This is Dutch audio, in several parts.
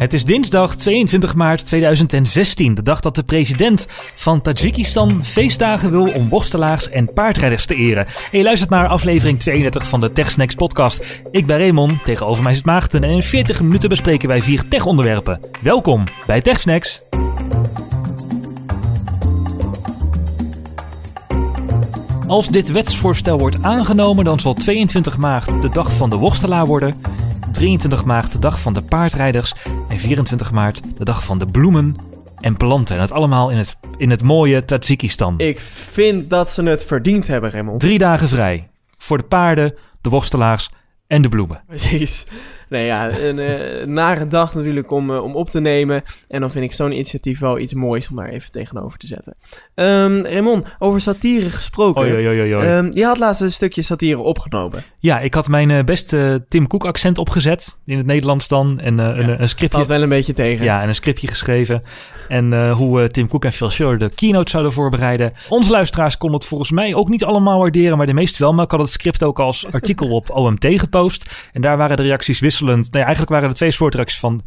Het is dinsdag 22 maart 2016, de dag dat de president van Tajikistan feestdagen wil om worstelaars en paardrijders te eren. En je luistert naar aflevering 32 van de TechSnacks podcast. Ik ben Raymond, tegenover mij zit Maarten en in 40 minuten bespreken wij vier tech-onderwerpen. Welkom bij TechSnacks. Als dit wetsvoorstel wordt aangenomen, dan zal 22 maart de dag van de worstelaar worden. 23 maart de dag van de paardrijders en 24 maart de dag van de bloemen en planten. En het allemaal in het, in het mooie Tajikistan. Ik vind dat ze het verdiend hebben, Raymond. Drie dagen vrij. Voor de paarden, de worstelaars en de bloemen. Precies. Nee, ja, een uh, nare dag natuurlijk om, uh, om op te nemen. En dan vind ik zo'n initiatief wel iets moois om daar even tegenover te zetten. Um, Raymond, over satire gesproken. Oei, oei, oei, oei. Um, je had laatst een stukje satire opgenomen. Ja, ik had mijn uh, beste Tim Cook accent opgezet. In het Nederlands dan. En ja, een, een scriptje. Valt wel een beetje tegen. Ja, en een scriptje geschreven. En hoe Tim Cook en Phil Schiller de keynote zouden voorbereiden. Onze luisteraars konden het volgens mij ook niet allemaal waarderen. Maar de meeste wel. Maar ik had het script ook als artikel op OMT gepost. En daar waren de reacties wisselend. Nee, eigenlijk waren er twee soorten reacties van...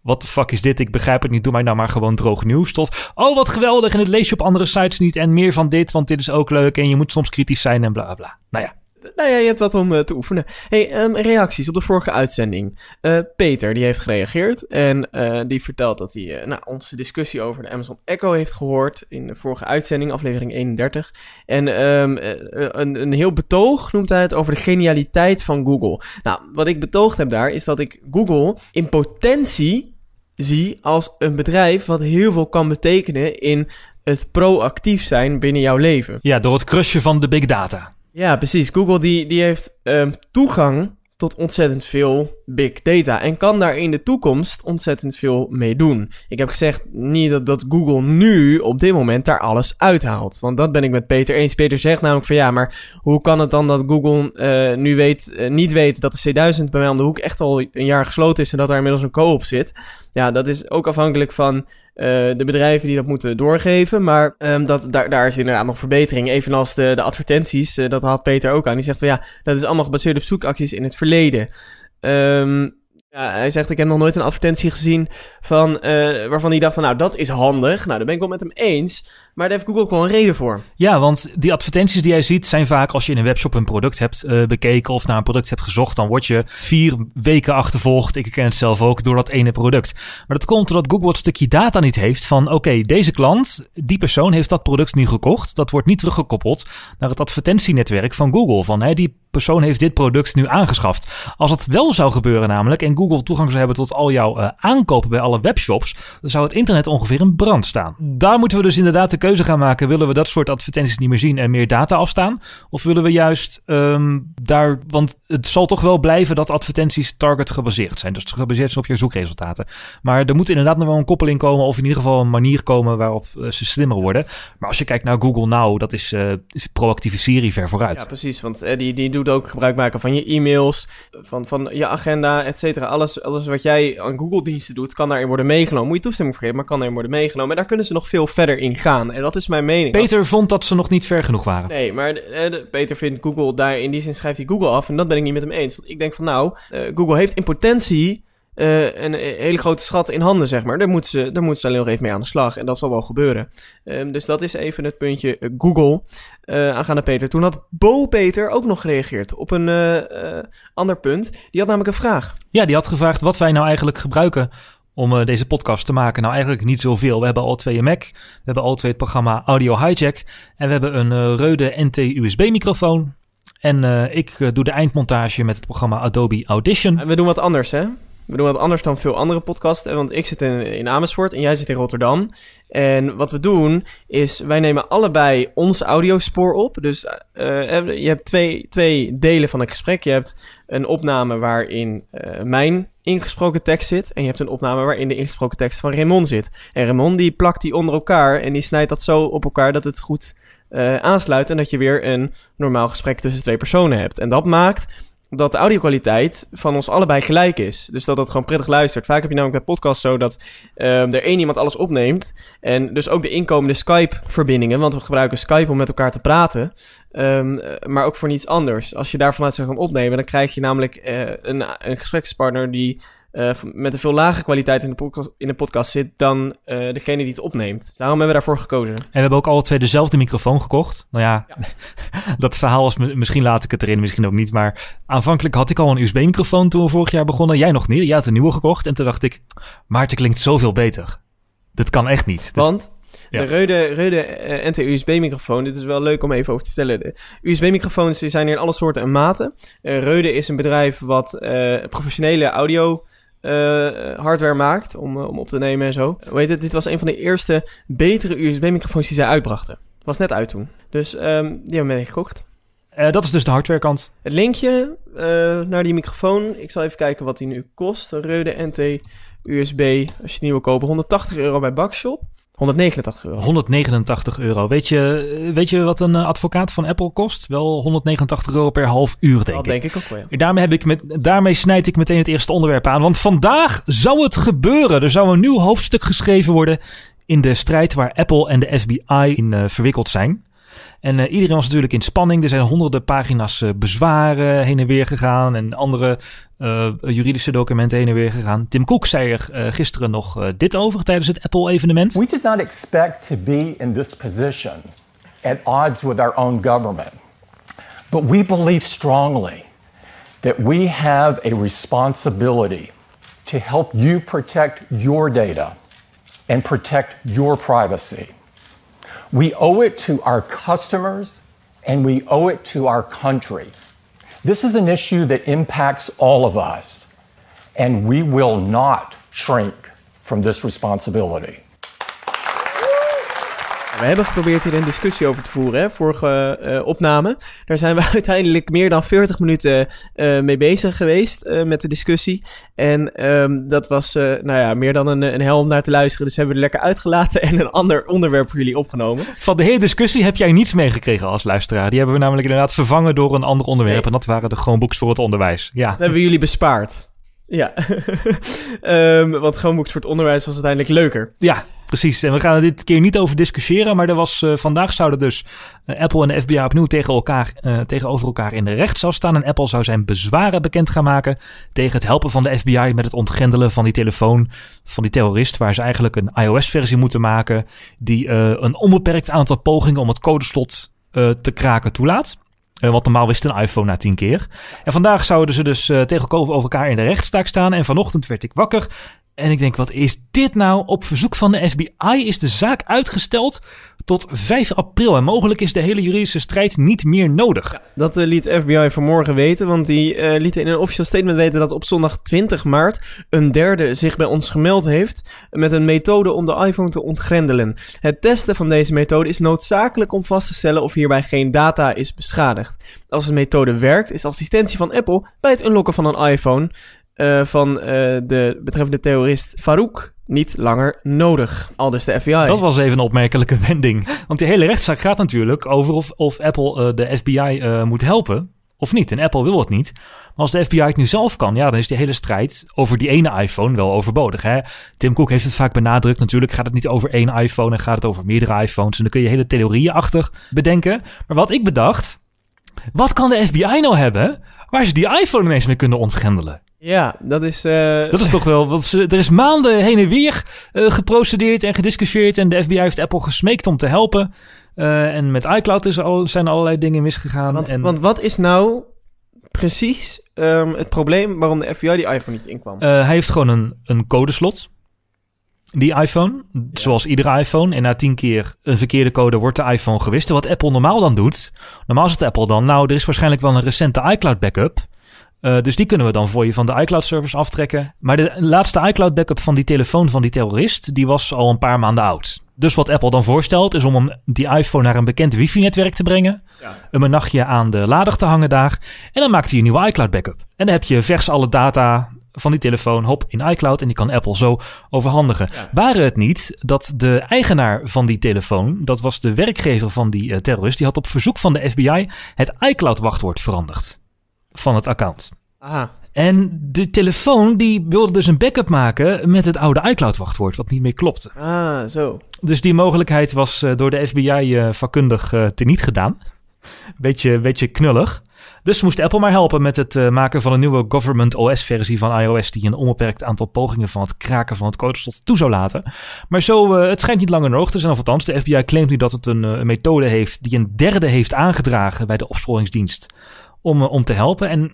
Wat de fuck is dit? Ik begrijp het niet. Doe mij nou maar gewoon droog nieuws. Tot, oh wat geweldig. En het lees je op andere sites niet. En meer van dit, want dit is ook leuk. En je moet soms kritisch zijn en bla bla. Nou ja. Nou ja, je hebt wat om uh, te oefenen. Hey, um, reacties op de vorige uitzending. Uh, Peter, die heeft gereageerd. En uh, die vertelt dat hij nou, onze discussie over de Amazon Echo heeft gehoord. In de vorige uitzending, aflevering 31. En um, een, een heel betoog noemt hij het over de genialiteit van Google. Nou, wat ik betoogd heb daar, is dat ik Google in potentie zie als een bedrijf wat heel veel kan betekenen in het proactief zijn binnen jouw leven. Ja, door het crushen van de big data. Ja, precies. Google die, die heeft um, toegang tot ontzettend veel big data en kan daar in de toekomst ontzettend veel mee doen. Ik heb gezegd niet dat, dat Google nu op dit moment daar alles uithaalt. Want dat ben ik met Peter eens. Peter zegt namelijk van ja, maar hoe kan het dan dat Google uh, nu weet, uh, niet weet dat de C1000 bij mij om de hoek echt al een jaar gesloten is en dat daar inmiddels een co-op zit? Ja, dat is ook afhankelijk van uh, de bedrijven die dat moeten doorgeven. Maar um, dat, daar, daar is inderdaad nog verbetering. Evenals de, de advertenties, dat had Peter ook aan. Die zegt van ja, dat is allemaal gebaseerd op zoekacties in het verleden. Um, ja, hij zegt, ik heb nog nooit een advertentie gezien van, uh, waarvan hij dacht van, nou, dat is handig. Nou, daar ben ik wel met hem eens. Maar daar heeft Google ook wel een reden voor. Ja, want die advertenties die jij ziet zijn vaak als je in een webshop een product hebt uh, bekeken of naar een product hebt gezocht, dan word je vier weken achtervolgd. Ik ken het zelf ook door dat ene product. Maar dat komt doordat Google het stukje data niet heeft van, oké, deze klant, die persoon heeft dat product nu gekocht. Dat wordt niet teruggekoppeld naar het advertentienetwerk van Google. Van, die persoon heeft dit product nu aangeschaft. Als het wel zou gebeuren namelijk en Google toegang zou hebben tot al jouw uh, aankopen bij alle webshops, dan zou het internet ongeveer in brand staan. Daar moeten we dus inderdaad de keuze gaan maken. Willen we dat soort advertenties niet meer zien en meer data afstaan? Of willen we juist um, daar, want het zal toch wel blijven dat advertenties target gebaseerd zijn. Dus gebaseerd zijn op je zoekresultaten. Maar er moet inderdaad nog wel een koppeling komen of in ieder geval een manier komen waarop uh, ze slimmer worden. Maar als je kijkt naar Google Now, dat is, uh, is proactieve serie ver vooruit. Ja, precies. Want uh, die, die doet ook gebruik maken van je e-mails, van, van je agenda, et cetera. Alles, alles wat jij aan Google-diensten doet, kan daarin worden meegenomen. Moet je toestemming voor geven, maar kan daarin worden meegenomen. En daar kunnen ze nog veel verder in gaan. En dat is mijn mening. Peter Als... vond dat ze nog niet ver genoeg waren. Nee, maar uh, Peter vindt Google daar in die zin schrijft hij Google af. En dat ben ik niet met hem eens. Want ik denk van nou, uh, Google heeft in potentie uh, een hele grote schat in handen, zeg maar. Daar moeten ze, daar moeten ze alleen nog even mee aan de slag. En dat zal wel gebeuren. Um, dus dat is even het puntje uh, Google uh, aangaande Peter. Toen had Bo Peter ook nog gereageerd op een ander punt. Die had namelijk een vraag. Ja, die had gevraagd wat wij nou eigenlijk gebruiken om uh, deze podcast te maken? Nou, eigenlijk niet zoveel. We hebben al twee een Mac. We hebben al twee het programma Audio Hijack. En we hebben een uh, Rode NT-USB-microfoon. En uh, ik doe de eindmontage met het programma Adobe Audition. En we doen wat anders, hè? We doen wat anders dan veel andere podcasts. Want ik zit in, in Amersfoort en jij zit in Rotterdam. En wat we doen is, wij nemen allebei ons audiospoor op. Dus uh, je hebt twee, twee delen van een gesprek. Je hebt een opname waarin uh, mijn ingesproken tekst zit. En je hebt een opname waarin de ingesproken tekst van Raymond zit. En Raymond die plakt die onder elkaar en die snijdt dat zo op elkaar dat het goed aansluit. En dat je weer een normaal gesprek tussen twee personen hebt. En dat maakt dat de audiokwaliteit van ons allebei gelijk is. Dus dat het gewoon prettig luistert. Vaak heb je namelijk bij podcasts zo dat uh, er één iemand alles opneemt. En dus ook de inkomende Skype-verbindingen. Want we gebruiken Skype om met elkaar te praten. Um, maar ook voor niets anders. Als je daar vanuit zou gaan opnemen, dan krijg je namelijk uh, een, een gesprekspartner die eh, met een veel lagere kwaliteit in de podcast, in de podcast zit dan eh, degene die het opneemt. Dus daarom hebben we daarvoor gekozen. En we hebben ook alle twee dezelfde microfoon gekocht. Nou ja, dat verhaal was mi- misschien laat ik het erin, misschien ook niet. Maar aanvankelijk had ik al een USB-microfoon toen we vorig jaar begonnen. Jij nog niet. Jij had een nieuwe gekocht. En toen dacht ik, maar het klinkt zoveel beter. Dit kan echt niet. Dus, Want Ja. de Rode, Rode eh, NT-USB-microfoon, dit is wel leuk om even over te vertellen. USB-microfoons zijn er in alle soorten en maten. Rode is een bedrijf wat professionele audio eh, hardware maakt om, eh, om op te nemen en zo. Hoe heet het? Dit was een van de eerste betere USB-microfoons die zij uitbrachten. Het was net uit toen. Dus ehm, die hebben we gekocht. eh, dat is dus de hardwarekant. Het linkje naar die microfoon, ik zal even kijken wat die nu kost. Rode NT USB, als je die wil kopen, 180 euro bij Bakshop. 189 euro. 189 euro. Weet je, weet je wat een eh, advocaat van Apple kost? Wel 189 euro per half uur, denk dat ik. denk ik ook wel, ja. Daarmee, heb ik met, daarmee snijd ik meteen het eerste onderwerp aan. Want vandaag zou het gebeuren. Er zou een nieuw hoofdstuk geschreven worden in de strijd waar Apple en de FBI in eh, verwikkeld zijn. En eh, iedereen was natuurlijk in spanning. Er zijn honderden pagina's eh, bezwaren heen en weer gegaan. En andere eh, juridische documenten heen en weer gegaan. Tim Cook zei er gisteren nog dit over tijdens het Apple-evenement. We did not expect to be in this position at odds with our own government. But we believe strongly that we have a responsibility to help you protect your data and protect your privacy. We owe it to our customers and we owe it to our country. This is an issue that impacts all of us, and we will not shrink from this responsibility. We hebben geprobeerd hier een discussie over te voeren, hè, vorige eh, opname. Daar zijn we uiteindelijk meer dan 40 minuten eh, mee bezig geweest eh, met de discussie. En ehm, dat was, nou ja, meer dan een, een hel om naar te luisteren. Dus hebben we er lekker uitgelaten en een ander onderwerp voor jullie opgenomen. Van de hele discussie heb jij niets meegekregen als luisteraar. Die hebben we namelijk inderdaad vervangen door een ander onderwerp. Nee. En dat waren de Chromebooks voor het onderwijs. Ja. Dat hebben we jullie bespaard. Ja, Ehm want boekt voor het onderwijs was uiteindelijk leuker. Ja, precies. En we gaan er dit keer niet over discussiëren. Maar er was, eh, vandaag zouden dus eh, Apple en de FBI opnieuw tegen elkaar, eh, tegenover elkaar in de rechtszaal staan. En Apple zou zijn bezwaren bekend gaan maken tegen het helpen van de FBI met het ontgrendelen van die telefoon van die terrorist. Waar ze eigenlijk een iOS-versie moeten maken die een onbeperkt aantal pogingen om het codeslot te kraken toelaat. Want normaal wist een iPhone na tien keer. En vandaag zouden ze dus tegenover elkaar in de rechtszaak staan. En vanochtend werd ik wakker. En ik denk, wat is dit nou? Op verzoek van de FBI is de zaak uitgesteld tot 5 april. En mogelijk is de hele juridische strijd niet meer nodig. Dat eh, liet FBI vanmorgen weten, want die eh lieten in een officieel statement weten dat op zondag 20 maart een derde zich bij ons gemeld heeft met een methode om de iPhone te ontgrendelen. Het testen van deze methode is noodzakelijk om vast te stellen of hierbij geen data is beschadigd. Als de methode werkt, is assistentie van Apple bij het unlocken van een iPhone eh, van eh, de betreffende terrorist Farouk niet langer nodig. Al dus de FBI. Dat was even een opmerkelijke wending. Want die hele rechtszaak gaat natuurlijk over of, of Apple eh, de FBI moet helpen of niet. En Apple wil het niet. Maar als de FBI het nu zelf kan, ja, dan is die hele strijd over die ene iPhone wel overbodig. Hè? Tim Cook heeft het vaak benadrukt. Natuurlijk gaat het niet over één iPhone en gaat het over meerdere iPhones. En dan kun je hele theorieën achter bedenken. Maar wat ik bedacht, wat kan de FBI nou hebben waar ze die iPhone ineens mee kunnen ontgrendelen? Ja, dat is... eh, Dat is toch wel. Want er is maanden heen en weer eh, geprocedeerd en gediscussieerd. En de FBI heeft Apple gesmeekt om te helpen. Eh, en met iCloud is al, zijn allerlei dingen misgegaan. Want, en, want wat is nou precies ehm, het probleem waarom de FBI die iPhone niet inkwam? hij heeft gewoon een, een codeslot. Die iPhone, zoals iedere iPhone. En na tien keer een verkeerde code wordt de iPhone gewist. En wat Apple normaal dan doet. Normaal zegt Apple dan, nou, er is waarschijnlijk wel een recente iCloud backup. Eh, dus die kunnen we dan voor je van de iCloud-servers aftrekken. Maar de laatste iCloud-backup van die telefoon van die terrorist, die was al een paar maanden oud. Dus wat Apple dan voorstelt, is om hem, die iPhone naar een bekend wifi-netwerk te brengen. Hem een nachtje aan de lader te hangen daar. En dan maakt hij een nieuwe iCloud-backup. En dan heb je vers alle data van die telefoon, hop, in iCloud. En die kan Apple zo overhandigen. Waren het niet dat de eigenaar van die telefoon, dat was de werkgever van die eh, terrorist, die had op verzoek van de FBI het iCloud-wachtwoord veranderd van het account. Aha. En de telefoon die wilde dus een backup maken met het oude iCloud-wachtwoord, wat niet meer klopte. Ah, zo. Dus die mogelijkheid was eh, door de FBI eh, vakkundig eh, teniet gedaan. Beetje, beetje knullig. Dus moest Apple maar helpen met het maken van een nieuwe Government OS-versie van iOS, die een onbeperkt aantal pogingen van het kraken van het codeslot toe zou laten. Maar zo, het schijnt niet langer nodig te zijn, of althans, de FBI claimt nu dat het een, een methode heeft die een derde heeft aangedragen bij de opsporingsdienst om, om te helpen. En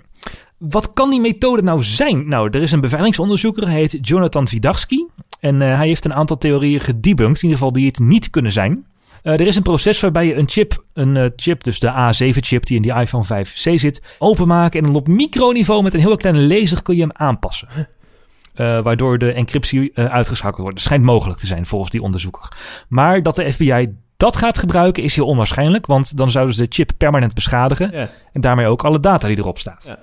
wat kan die methode nou zijn? Nou, er is een beveiligingsonderzoeker, hij heet Jonathan Zidarski. En uh, hij heeft een aantal theorieën gedebunked, in ieder geval die het niet kunnen zijn. Uh, er is een proces waarbij je een chip, een uh, chip, dus de A7-chip die in die iPhone 5C zit, openmaken en dan op microniveau met een heel kleine laser kun je hem aanpassen. Uh, waardoor de encryptie uitgeschakeld wordt. Dat schijnt mogelijk te zijn volgens die onderzoeker. Maar dat de FBI dat gaat gebruiken is heel onwaarschijnlijk, want dan zouden ze de chip permanent beschadigen Ja. en daarmee ook alle data die erop staat. Ja.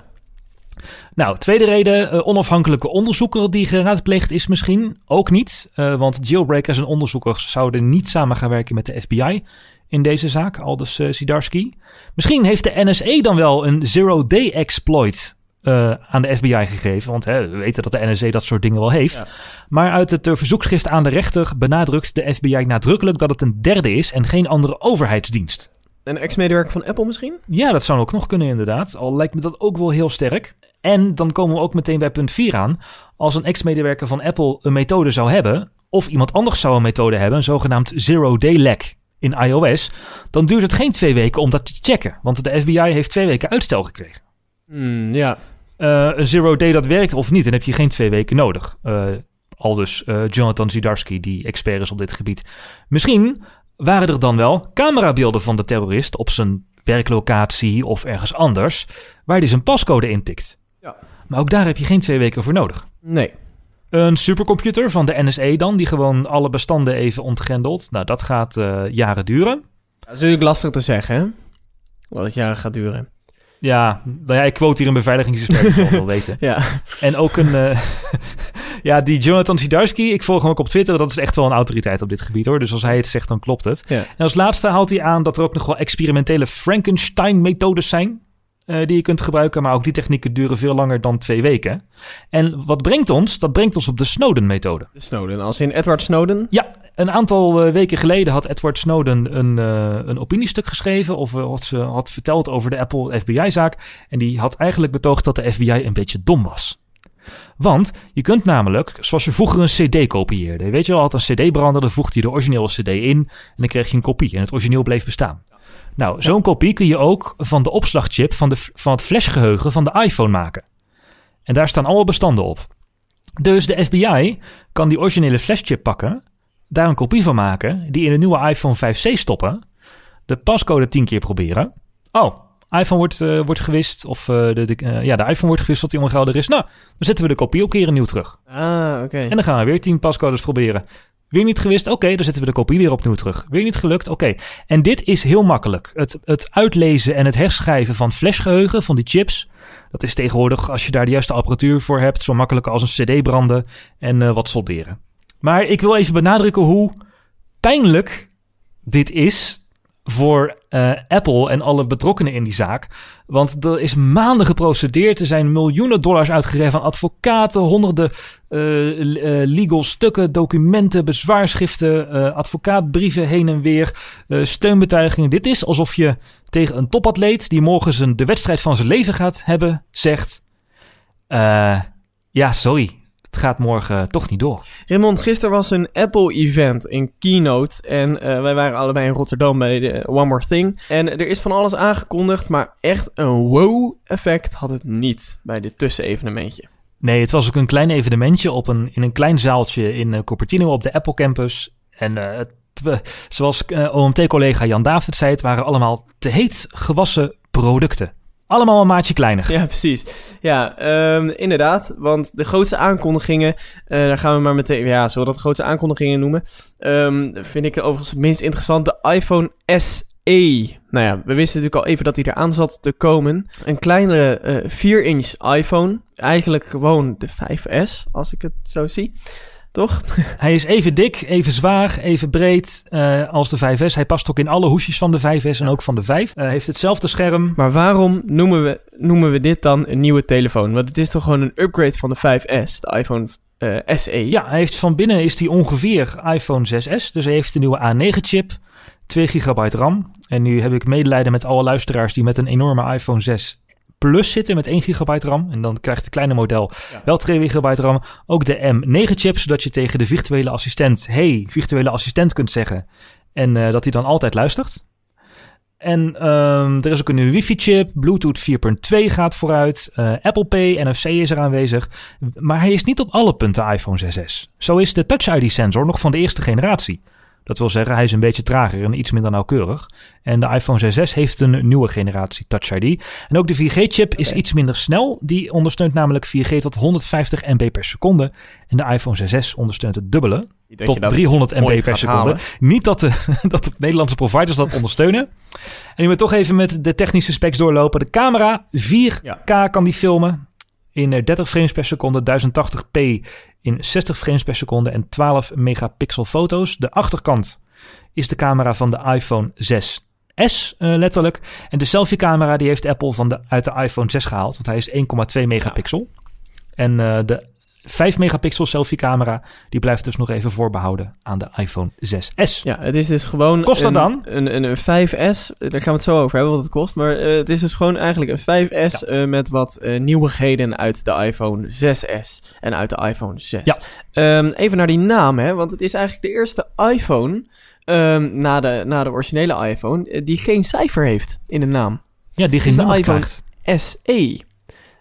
Nou, tweede reden, eh, onafhankelijke onderzoeker die geraadpleegd is misschien ook niet. eh, want jailbreakers en onderzoekers zouden niet samen gaan werken met de FBI in deze zaak, aldus uh, Sidarski. Misschien heeft de NSA dan wel een zero-day exploit eh, aan de FBI gegeven. Want hè, we weten dat de NSA dat soort dingen wel heeft. Ja. Maar uit het eh, verzoekschrift aan de rechter benadrukt de FBI nadrukkelijk dat het een derde is en geen andere overheidsdienst. Een ex-medewerker van Apple misschien? Ja, dat zou ook nog kunnen inderdaad. Al lijkt me dat ook wel heel sterk. En dan komen we ook meteen bij punt 4 aan. Als een ex-medewerker van Apple een methode zou hebben, of iemand anders zou een methode hebben, een zogenaamd zero-day lag in iOS, dan duurt het geen twee weken om dat te checken. Want de FBI heeft twee weken uitstel gekregen. Hmm, ja. Eh, een zero-day dat werkt of niet, dan heb je geen twee weken nodig. Eh al dus eh, Jonathan Zidarski, die expert is op dit gebied. Misschien waren er dan wel camerabeelden van de terrorist op zijn werklocatie of ergens anders, waar hij zijn pascode intikt. Ja. Maar ook daar heb je geen twee weken voor nodig. Nee. Een supercomputer van de NSA dan, die gewoon alle bestanden even ontgrendelt. Nou, dat gaat jaren duren. Dat is natuurlijk lastig te zeggen, hè? Wat het jaren gaat duren. Ja, nou ja, ik quote hier een beveiligingsexpert, het wel weten. Ja. En ook een. eh, ja, die Jonathan Sidarski, ik volg hem ook op Twitter. Dat is echt wel een autoriteit op dit gebied hoor. Dus als hij het zegt, dan klopt het. Ja. En als laatste haalt hij aan dat er ook nog wel experimentele Frankenstein-methodes zijn. Eh, die je kunt gebruiken, maar ook die technieken duren veel langer dan twee weken. En wat brengt ons? Dat brengt ons op de Snowden-methode. De Snowden. Als in Edward Snowden. Ja, een aantal eh, weken geleden had Edward Snowden een, eh, een opiniestuk geschreven. Of wat ze had verteld over de Apple FBI-zaak. En die had eigenlijk betoogd dat de FBI een beetje dom was. Want je kunt namelijk, zoals je vroeger een CD kopieerde. Weet je wel, had een CD branden, dan voegde je de originele CD in. En dan kreeg je een kopie. En het origineel bleef bestaan. Nou, zo'n kopie kun je ook van de opslagchip van, de, van het flashgeheugen van de iPhone maken. En daar staan allemaal bestanden op. Dus de FBI kan die originele flashchip pakken, daar een kopie van maken, die in een nieuwe iPhone 5C stoppen, de pascode 10 keer proberen. Oh, iPhone wordt, eh, wordt gewist, of eh, de, de, eh, ja, de iPhone wordt gewist tot die ongeldig is. Nou, dan zetten we de kopie ook keer nieuw terug. Ah, oké. En dan gaan we weer 10 pascodes proberen. Weer niet gewist? Oké, dan zetten we de kopie weer opnieuw terug. Weer niet gelukt? Oké. En dit is heel makkelijk. Het, het uitlezen en het herschrijven van flashgeheugen, van die chips. Dat is tegenwoordig, als je daar de juiste apparatuur voor hebt, zo makkelijk als een CD branden en eh, wat solderen. Maar ik wil even benadrukken hoe pijnlijk dit is voor eh, Apple en alle betrokkenen in die zaak. Want er is maanden geprocedeerd. Er zijn miljoenen dollars uitgegeven aan advocaten, honderden eh, legal stukken, documenten, bezwaarschriften, advocaatbrieven heen en weer, steunbetuigingen. Dit is alsof je tegen een topatleet die morgen zijn, de wedstrijd van zijn leven gaat hebben, zegt: Ja, sorry, het gaat morgen toch niet door. Raymond, gisteren was een Apple-event, een keynote. En eh, wij waren allebei in Rotterdam bij de One More Thing. En er is van alles aangekondigd, maar echt een wow-effect had het niet bij dit tussenevenementje. Nee, het was ook een klein evenementje op een, in een klein zaaltje in eh, Cupertino op de Apple Campus. En eh, het, we- zoals eh, OMT-collega Jan David zei, het waren allemaal te heet gewassen producten. Allemaal een maatje kleiner. Ja, precies. Ja, ehm, inderdaad. Want de grootste aankondigingen, eh, daar gaan we maar meteen, ja, zullen we dat grootste aankondigingen noemen? Ehm, vind ik overigens het minst interessant de iPhone SE. Nou ja, we wisten natuurlijk al even dat hij eraan zat te komen. Een kleinere eh 4-inch iPhone. Eigenlijk gewoon de 5S, als ik het zo zie. Toch? Hij is even dik, even zwaar, even breed eh, als de 5S. Hij past ook in alle hoesjes van de 5S en ook van de 5. Eh, heeft hetzelfde scherm. Maar waarom noemen we, noemen we dit dan een nieuwe telefoon? Want het is toch gewoon een upgrade van de 5S, de iPhone eh, SE? Ja, hij heeft van binnen is hij ongeveer iPhone 6S. Dus hij heeft een nieuwe A9-chip, 2 gigabyte RAM. En nu heb ik medelijden met alle luisteraars die met een enorme iPhone 6 Plus zitten met 1 gigabyte RAM. En dan krijgt het kleine model Ja. wel 2 gigabyte RAM. Ook de M9-chip, zodat je tegen de virtuele assistent... Hey, virtuele assistent kunt zeggen. En eh, dat hij dan altijd luistert. En ehm, er is ook een nieuwe wifi-chip. Bluetooth 4.2 gaat vooruit. eh, Apple Pay, NFC is er aanwezig. Maar hij is niet op alle punten iPhone 6s. Zo is de Touch ID-sensor nog van de eerste generatie. Dat wil zeggen, hij is een beetje trager en iets minder nauwkeurig. En de iPhone 6s heeft een nieuwe generatie Touch ID. En ook de 4G-chip is iets minder snel. Die ondersteunt namelijk 4G tot 150 MB per seconde. En de iPhone 6s ondersteunt het dubbele tot dat 300 MB per seconde. halen. Niet dat de, dat de Nederlandse providers dat ondersteunen. En je moet toch even met de technische specs doorlopen. De camera, 4K kan die filmen. In eh, 30 frames per seconde, 1080p in 60 frames per seconde en 12 megapixel foto's. De achterkant is de camera van de iPhone 6S eh, letterlijk. En de selfie camera die heeft Apple van de, uit de iPhone 6 gehaald. Want hij is 1,2 megapixel. En eh, de 5 megapixel selfie camera die blijft dus nog even voorbehouden aan de iPhone 6S. Ja, het is dus gewoon... Kost dat een, dan? Een, een, een 5S, daar gaan we het zo over hebben wat het kost. Maar eh, het is dus gewoon eigenlijk een 5S eh, met wat eh, nieuwigheden uit de iPhone 6S en uit de iPhone 6. Ja. Ehm, even naar die naam, hè, want het is eigenlijk de eerste iPhone ehm, na, de, na de originele iPhone eh, die geen cijfer heeft in de naam. Ja, die geen de nummer iPhone- krijgt. SE.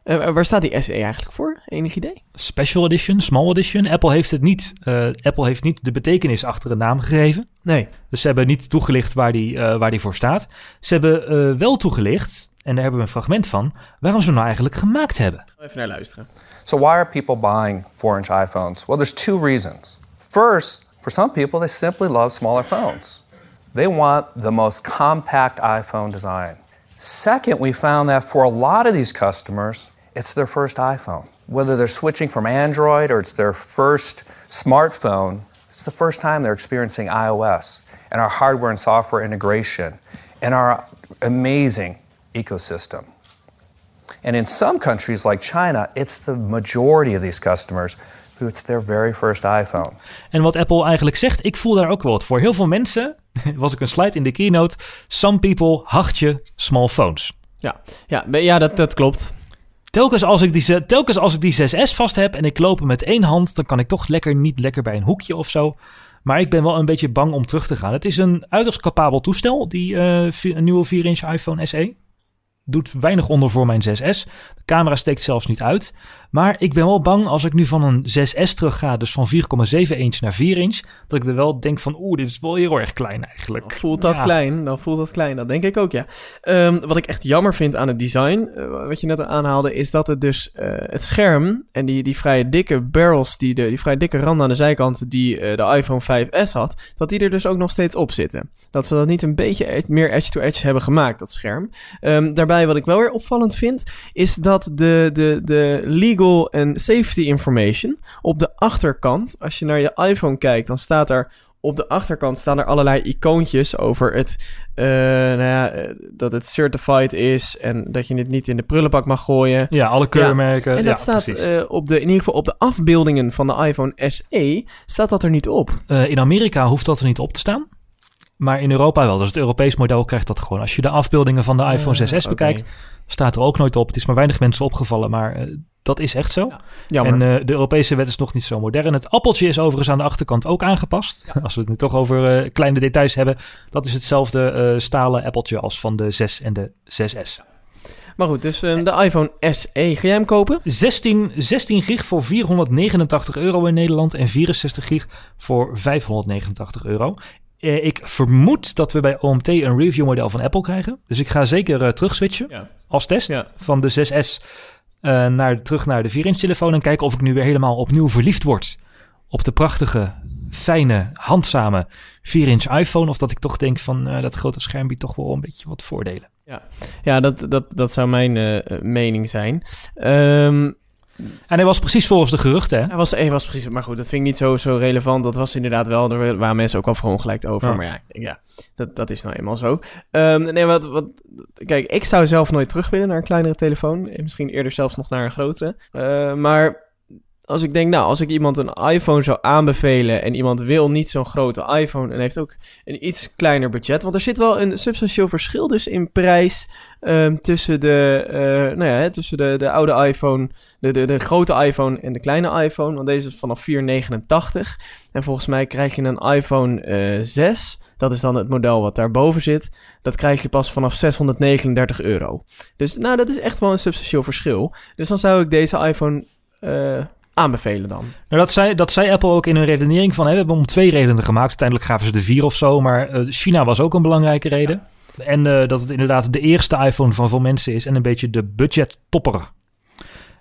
Eh, waar staat die SE eigenlijk voor? Enig idee? Special Edition, Small Edition. Apple heeft het niet. eh, Apple heeft niet de betekenis achter een naam gegeven. Nee. Dus ze hebben niet toegelicht waar die, eh, waar die voor staat. Ze hebben eh, wel toegelicht, en daar hebben we een fragment van, waarom ze hem nou eigenlijk gemaakt hebben. Even naar luisteren. So, why are people buying 4 inch iPhones? Well, there's two reasons. First, for some people, they simply love smaller phones. They want the most compact iPhone design. Second, we found that for a lot of these customers, it's their first iPhone. Whether they're switching from Android or it's their first smartphone, it's the first time they're experiencing iOS and our hardware and software integration and our amazing ecosystem. And in some countries like China, it's the majority of these customers who it's their very first iPhone. En wat Apple eigenlijk zegt, ik voel daar ook wel wat voor. Heel veel mensen, was ik een slide in de keynote, some people hartje small phones. Ja, ja, be- ja dat, dat klopt. Telkens als, ik die, telkens als ik die 6S vast heb en ik loop hem met één hand, dan kan ik toch lekker niet lekker bij een hoekje of zo. Maar ik ben wel een beetje bang om terug te gaan. Het is een uiterst capabel toestel, die eh, nieuwe 4-inch iPhone SE. Doet weinig onder voor mijn 6S. De camera steekt zelfs niet uit. Maar ik ben wel bang als ik nu van een 6S terug ga, dus van 4,7 inch naar 4 inch, dat ik er wel denk van, oeh, dit is wel heel erg klein eigenlijk. Dan voelt dat Ja. klein, dan voelt dat klein. Dat denk ik ook, ja. Ehm, wat ik echt jammer vind aan het design, eh, wat je net aanhaalde, is dat het dus eh, het scherm en die, die vrij dikke barrels, die, de, die vrij dikke randen aan de zijkant die eh, de iPhone 5S had, dat die er dus ook nog steeds op zitten. Dat ze dat niet een beetje ed- meer edge-to-edge hebben gemaakt, dat scherm. Ehm, daarbij, wat ik wel weer opvallend vind, is dat de, de, de legal en safety information op de achterkant, als je naar je iPhone kijkt, dan staat er op de achterkant staan er allerlei icoontjes over het, eh, nou ja, eh, dat het certified is en dat je het niet in de prullenbak mag gooien. Ja, alle keurmerken. En dat ja, staat eh, op de, in ieder geval op de afbeeldingen van de iPhone SE, staat dat er niet op. In Amerika hoeft dat er niet op te staan. Maar in Europa wel. Dus het Europees model krijgt dat gewoon. Als je de afbeeldingen van de iPhone 6S oké. bekijkt, staat er ook nooit op. Het is maar weinig mensen opgevallen, maar eh, dat is echt zo. Jammer. En eh, de Europese wet is nog niet zo modern. Het appeltje is overigens aan de achterkant ook aangepast. Als we het nu toch over eh, kleine details hebben. Dat is hetzelfde stalen appeltje als van de 6 en de 6S. maar goed, dus de iPhone SE, ga jij hem kopen? 16, 16 gig voor 489 euro in Nederland en 64 gig voor 589 euro. Eh, ik vermoed dat we bij OMT een review model van Apple krijgen. Dus ik ga zeker eh, terugswitchen Ja. als test Ja. van de 6S eh, naar, terug naar de 4-inch telefoon. En kijken of ik nu weer helemaal opnieuw verliefd word op de prachtige, fijne, handzame 4-inch iPhone. Of dat ik toch denk van dat grote scherm biedt toch wel een beetje wat voordelen. Ja, dat, dat, dat zou mijn mening zijn. Ehm, En hij was precies volgens de geruchten. Hè? Hij was, hij was precies, maar goed, dat vind ik niet zo, zo relevant. Dat was inderdaad wel, er waren mensen ook wel verongelijkt over. Ja. Maar ja, ja dat, dat is nou eenmaal zo. Ehm, nee, wat, wat, kijk, ik zou zelf nooit terug willen naar een kleinere telefoon. En misschien eerder zelfs nog naar een grotere. Eh, maar als ik denk, nou, als ik iemand een iPhone zou aanbevelen en iemand wil niet zo'n grote iPhone en heeft ook een iets kleiner budget, want er zit wel een substantieel verschil dus in prijs um, tussen de, uh, nou ja, tussen de, de oude iPhone, de, de, de grote iPhone en de kleine iPhone, want deze is vanaf 4,89 en volgens mij krijg je een iPhone uh, 6 dat is dan het model wat daarboven zit. Dat krijg je pas vanaf 639 euro. Dus nou, dat is echt wel een substantieel verschil. Dus dan zou ik deze iPhone uh, aanbevelen dan. Nou, dat zei, dat zei Apple ook in hun redenering van... Hè, we hebben om twee redenen gemaakt. Uiteindelijk gaven ze de vier of zo. Maar uh, China was ook een belangrijke reden. En uh, dat het inderdaad de eerste iPhone van veel mensen is... en een beetje de budget topper.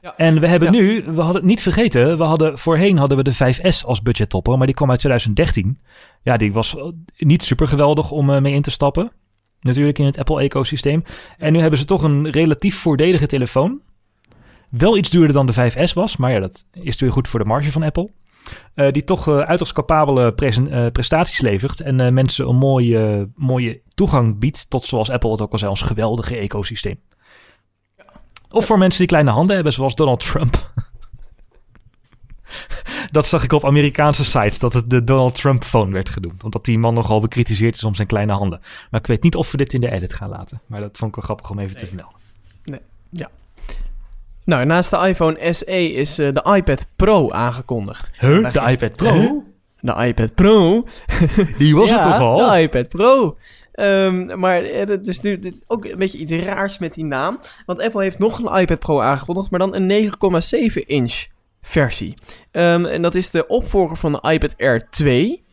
Ja. En we hebben ja. nu, we hadden het niet vergeten... we hadden voorheen hadden we de 5S als budget topper... maar die kwam uit 2013. Ja, die was niet super geweldig om uh, mee in te stappen. Natuurlijk in het Apple-ecosysteem. En nu hebben ze toch een relatief voordelige telefoon... Wel iets duurder dan de 5S was, maar ja, dat is weer goed voor de marge van Apple. Uh, die toch uh, uiterst capabele uh, prestaties levert en mensen een mooie, mooie toegang biedt tot, zoals Apple het ook al zei, ons geweldige ecosysteem. Of voor mensen die kleine handen hebben, zoals Donald Trump. dat zag ik op Amerikaanse sites, dat het de Donald Trump phone werd genoemd. Omdat die man nogal bekritiseerd is om zijn kleine handen. Maar ik weet niet of we dit in de edit gaan laten. Maar dat vond ik wel grappig om even nee. te vermelden. Nee, ja. Nou, naast de iPhone SE is uh, de iPad Pro aangekondigd. Huh? De iPad Pro? Huh? De iPad Pro? Die was ja, het toch al? de iPad Pro. Um, maar dus nu dit is ook een beetje iets raars met die naam. Want Apple heeft nog een iPad Pro aangekondigd, maar dan een 9,7 inch versie. Um, en dat is de opvolger van de iPad Air 2.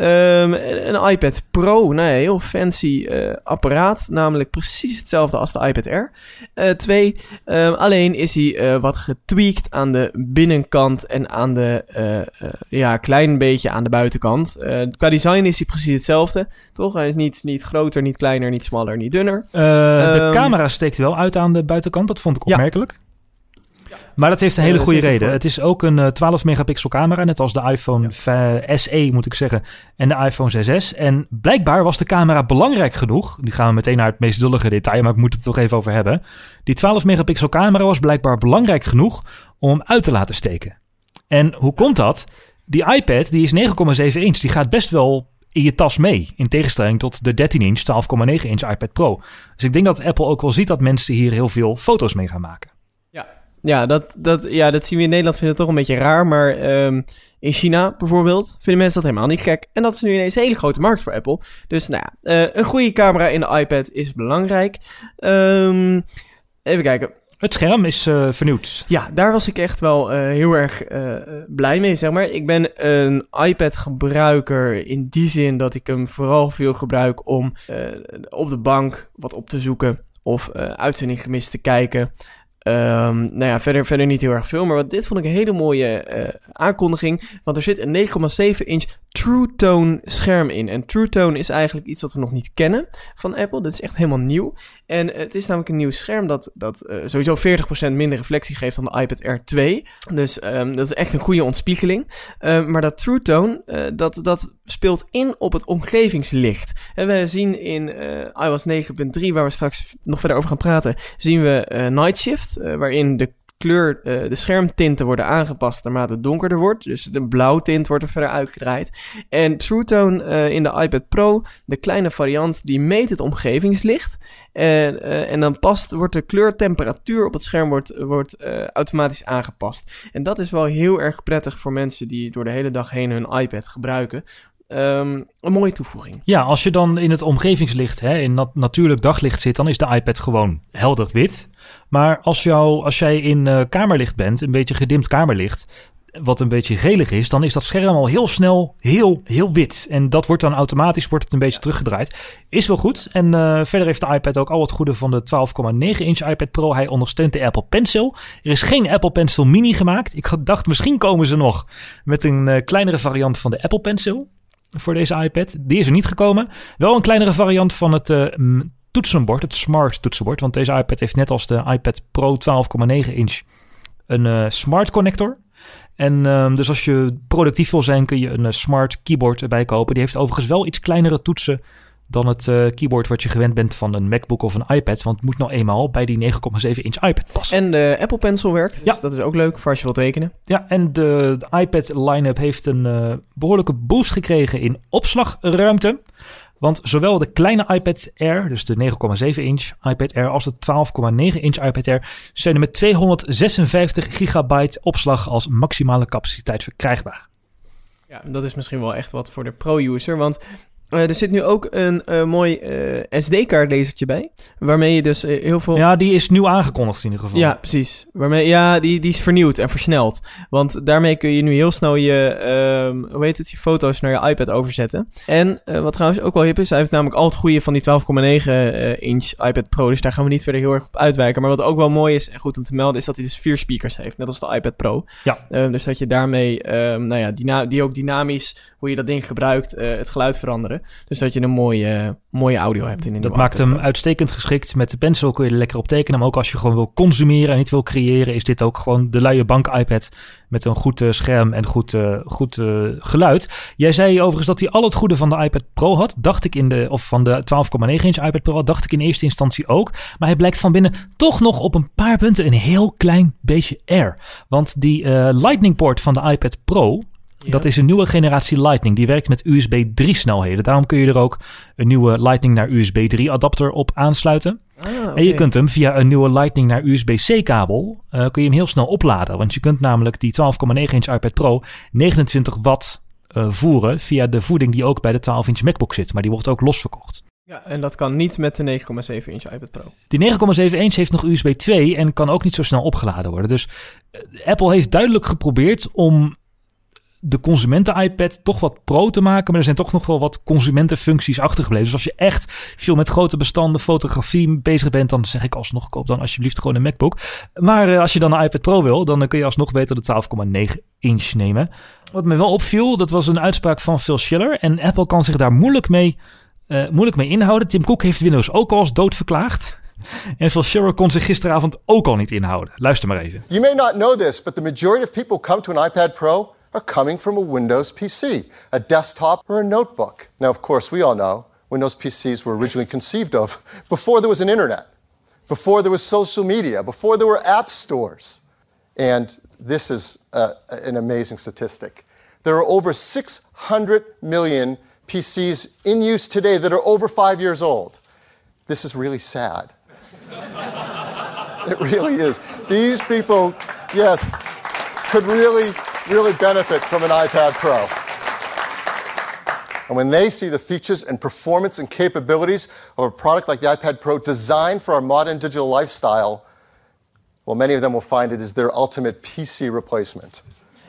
Um, een iPad Pro, nou ja, heel fancy uh, apparaat. Namelijk precies hetzelfde als de iPad Air. Uh, 2. Um, alleen is hij uh, wat getweakt aan de binnenkant en aan de, ja, klein beetje aan de buitenkant. qua design is hij precies hetzelfde, toch? Hij is niet, niet groter, niet kleiner, niet smaller, niet dunner. de um, camera steekt wel uit aan de buitenkant, dat vond ik opmerkelijk. Ja. Maar dat heeft een hele goede reden. Voor. Het is ook een uh, 12 megapixel camera, net als de iPhone ja. SE moet ik zeggen, en de iPhone 6S. En blijkbaar was de camera belangrijk genoeg. Nu gaan we meteen naar het meest dullige detail, maar ik moet het toch even over hebben. Die 12 megapixel camera was blijkbaar belangrijk genoeg om hem uit te laten steken. En hoe komt dat? Die iPad, die is 9,7 inch, die gaat best wel in je tas mee. In tegenstelling tot de 13 inch, 12,9 inch iPad Pro. Dus ik denk dat Apple ook wel ziet dat mensen hier heel veel foto's mee gaan maken. Ja, dat, dat, ja, dat zien we in Nederland, vinden het toch een beetje raar. Maar um, in China bijvoorbeeld vinden mensen dat helemaal niet gek. En dat is nu ineens een hele grote markt voor Apple. Dus nou ja, uh, een goede camera in de iPad is belangrijk. Um, even kijken. Het scherm is uh, vernieuwd. Ja, daar was ik echt wel uh, heel erg uh, blij mee, zeg maar. Ik ben een iPad-gebruiker in die zin dat ik hem vooral veel gebruik om op de bank wat op te zoeken of uitzending gemist te kijken. Um, nou ja, verder, verder niet heel erg veel. Maar wat, dit vond ik een hele mooie uh, aankondiging. Want er zit een 9,7 inch True Tone scherm in. En True Tone is eigenlijk iets wat we nog niet kennen van Apple. Dat is echt helemaal nieuw. En het is namelijk een nieuw scherm dat, dat uh, sowieso 40% minder reflectie geeft dan de iPad Air 2. Dus um, dat is echt een goede ontspiegeling. Um, maar dat True Tone, uh, dat, dat speelt in op het omgevingslicht. En we zien in uh, iOS 9.3, waar we straks nog verder over gaan praten, zien we Night Shift, waarin de kleur, uh, de schermtinten worden aangepast naarmate het donkerder wordt. Dus de blauwtint wordt er verder uitgedraaid. En True Tone uh, in de iPad Pro, de kleine variant, die meet het omgevingslicht. En, uh, en dan past, wordt de kleurtemperatuur op het scherm wordt, wordt automatisch aangepast. En dat is wel heel erg prettig voor mensen die door de hele dag heen hun iPad gebruiken. Um, een mooie toevoeging. Ja, als je dan in het omgevingslicht, hè, in nat natuurlijk daglicht zit, dan is de iPad gewoon helder wit. Maar als, jou, als jij in uh, kamerlicht bent, een beetje gedimd kamerlicht, wat een beetje gelig is, dan is dat scherm al heel snel heel, heel wit. En dat wordt dan automatisch wordt het een beetje teruggedraaid. Is wel goed. En uh, verder heeft de iPad ook al het goede van de 12,9 inch iPad Pro. Hij ondersteunt de Apple Pencil. Er is geen Apple Pencil Mini gemaakt. Ik dacht misschien komen ze nog met een uh, kleinere variant van de Apple Pencil voor deze iPad. Die is er niet gekomen. Wel een kleinere variant van het uh, toetsenbord, het smart toetsenbord. Want deze iPad heeft net als de iPad Pro 12,9 inch een uh, smart connector. En um, dus als je productief wil zijn, kun je een uh, smart keyboard erbij kopen. Die heeft overigens wel iets kleinere toetsen dan het uh, keyboard wat je gewend bent van een MacBook of een iPad. Want het moet nou eenmaal bij die 9,7 inch iPad passen. En de Apple Pencil werkt, dus ja. dat is ook leuk voor als je wilt tekenen. Ja, en de, de iPad line-up heeft een uh, behoorlijke boost gekregen in opslagruimte. Want zowel de kleine iPad Air, dus de 9,7 inch iPad Air, als de 12,9 inch iPad Air zijn er met 256 gigabyte opslag als maximale capaciteit verkrijgbaar. Ja, dat is misschien wel echt wat voor de pro-user, want uh, er zit nu ook een uh, mooi uh, SD-kaartlezertje bij. Waarmee je dus heel veel. Ja, die is nieuw aangekondigd in ieder geval. Ja, precies. Waarmee, ja, die, die is vernieuwd en versneld. Want daarmee kun je nu heel snel je, um, hoe heet het, je foto's naar je iPad overzetten. En wat trouwens ook wel hip is, hij heeft namelijk al het goede van die 12,9 inch iPad Pro. Dus daar gaan we niet verder heel erg op uitwijken. Maar wat ook wel mooi is en goed om te melden, is dat hij dus vier speakers heeft. Net als de iPad Pro. Ja. Um, dus dat je daarmee, um, nou ja, die, die ook dynamisch, hoe je dat ding gebruikt, het geluid veranderen. Dus dat je een mooie, mooie audio hebt in, in Dat maakt hem uitstekend geschikt. Met de pencil kun je er lekker op tekenen. Maar ook als je gewoon wil consumeren en niet wil creëren, is dit ook gewoon de luie bank iPad. Met een goed uh, scherm en goed, uh, goed uh, geluid. Jij zei overigens dat hij al het goede van de iPad Pro had. Dacht ik in de, of van de 12,9 inch iPad Pro, dacht ik in eerste instantie ook. Maar hij blijkt van binnen toch nog op een paar punten een heel klein beetje air. Want die Lightning port van de iPad Pro, dat is een nieuwe generatie Lightning. Die werkt met USB 3 snelheden. Daarom kun je er ook een nieuwe Lightning naar USB 3 adapter op aansluiten. Ah, En je kunt hem via een nieuwe Lightning naar USB-C kabel uh, kun je hem heel snel opladen. Want je kunt namelijk die 12,9 inch iPad Pro 29 watt uh, voeren via de voeding die ook bij de 12 inch MacBook zit. Maar die wordt ook losverkocht. Ja, en dat kan niet met de 9,7 inch iPad Pro. Die 9,7 inch heeft nog USB 2 en kan ook niet zo snel opgeladen worden. Dus uh, Apple heeft duidelijk geprobeerd om de consumenten-iPad toch wat pro te maken. Maar er zijn toch nog wel wat consumentenfuncties achtergebleven. Dus als je echt veel met grote bestanden fotografie bezig bent, dan zeg ik alsnog koop dan alsjeblieft gewoon een MacBook. Maar uh, als je dan een iPad Pro wil, dan kun je alsnog beter de 12,9 inch nemen. Wat me wel opviel, dat was een uitspraak van Phil Schiller. En Apple kan zich daar moeilijk mee, uh, moeilijk mee inhouden. Tim Cook heeft Windows ook al als dood verklaard. En Phil Schiller kon zich gisteravond ook al niet inhouden. Luister maar even. You may not know this, but the majority of people come to an iPad Pro are coming from a Windows PC, a desktop, or a notebook. Now, of course, we all know Windows PCs were originally conceived of before there was an internet, before there was social media, before there were app stores. And this is uh, an amazing statistic. There are over 600 million PCs in use today that are over five years old. This is really sad. it really is. These people, yes, could really really benefit from an iPad Pro. And when they see the features and performance and capabilities of a product like the iPad Pro designed for our modern digital lifestyle, well, many of them will find it is their ultimate PC replacement.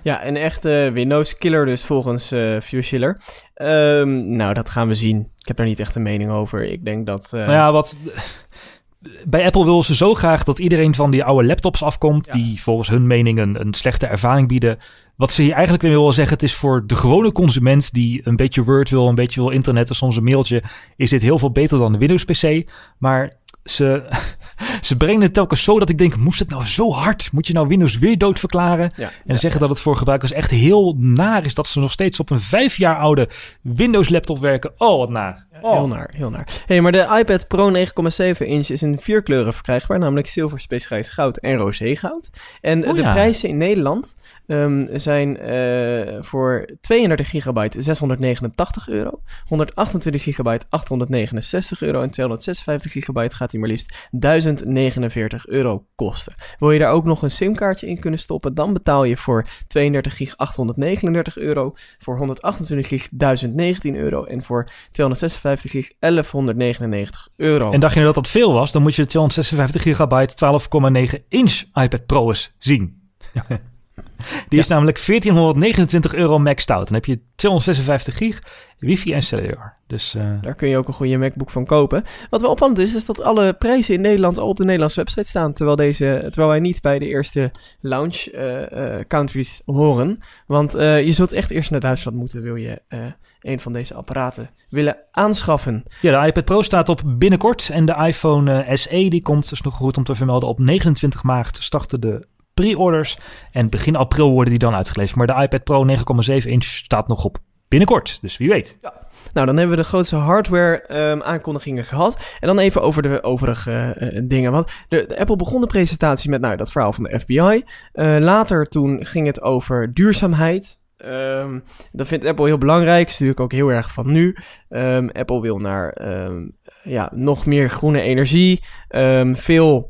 Ja, een echte Windows killer dus volgens uh, Schiller. Um, nou, dat gaan we zien. Ik heb daar niet echt een mening over. Ik denk dat... Uh... Nou ja, wat bij Apple willen ze zo graag dat iedereen van die oude laptops afkomt. Die volgens hun mening een, een, slechte ervaring bieden. Wat ze hier eigenlijk weer willen zeggen: het is voor de gewone consument die een beetje Word wil, een beetje wil internetten, soms een mailtje. Is dit heel veel beter dan de Windows PC. Maar ze, ze brengen het telkens zo dat ik denk: moest het nou zo hard? Moet je nou Windows weer doodverklaren? Ja, en zeggen dat het voor gebruikers echt heel naar is dat ze nog steeds op een vijf jaar oude Windows laptop werken. Oh, wat naar. Oh. Heel naar, heel naar. hey, maar de iPad Pro 9,7 inch is in vier kleuren verkrijgbaar, namelijk zilver, specifisch goud en roze goud. En oh, de prijzen in Nederland um, zijn uh, voor 32 gigabyte 689 euro, 128 gigabyte 869 euro en 256 gigabyte gaat die maar liefst 1049 euro kosten. Wil je daar ook nog een simkaartje in kunnen stoppen, dan betaal je voor 32 gig 839 euro, voor 128 gig 1019 euro en voor 256 256 gig 1199 euro. En dacht je dat dat veel was, dan moet je de 256 gigabyte 12,9 inch iPad Pro's zien. Die is namelijk 1429 euro max stout. Dan heb je 256 gig, wifi en cellular. Dus, uh... Daar kun je ook een goede MacBook van kopen. Wat wel opvallend is, is dat alle prijzen in Nederland al op de Nederlandse website staan. Terwijl, deze, terwijl wij niet bij de eerste launch uh, uh, countries horen. Want je zult echt eerst naar Duitsland moeten, wil je een van deze apparaten willen aanschaffen. Ja, de iPad Pro staat op binnenkort. En de iPhone SE, die komt, dus nog goed om te vermelden, op 29 maart starten de pre-orders. En begin april worden die dan uitgeleverd. Maar de iPad Pro 9,7 inch staat nog op binnenkort. Dus wie weet. Nou, dan hebben we de grootste hardware ehm, aankondigingen gehad. En dan even over de overige eh, dingen. Want de, Apple begon de presentatie met nou, dat verhaal van de FBI. Eh, later toen ging het over duurzaamheid. Ehm, dat vindt Apple heel belangrijk. Is natuurlijk ook heel erg van nu. Ehm, Apple wil naar ja, nog meer groene energie. Veel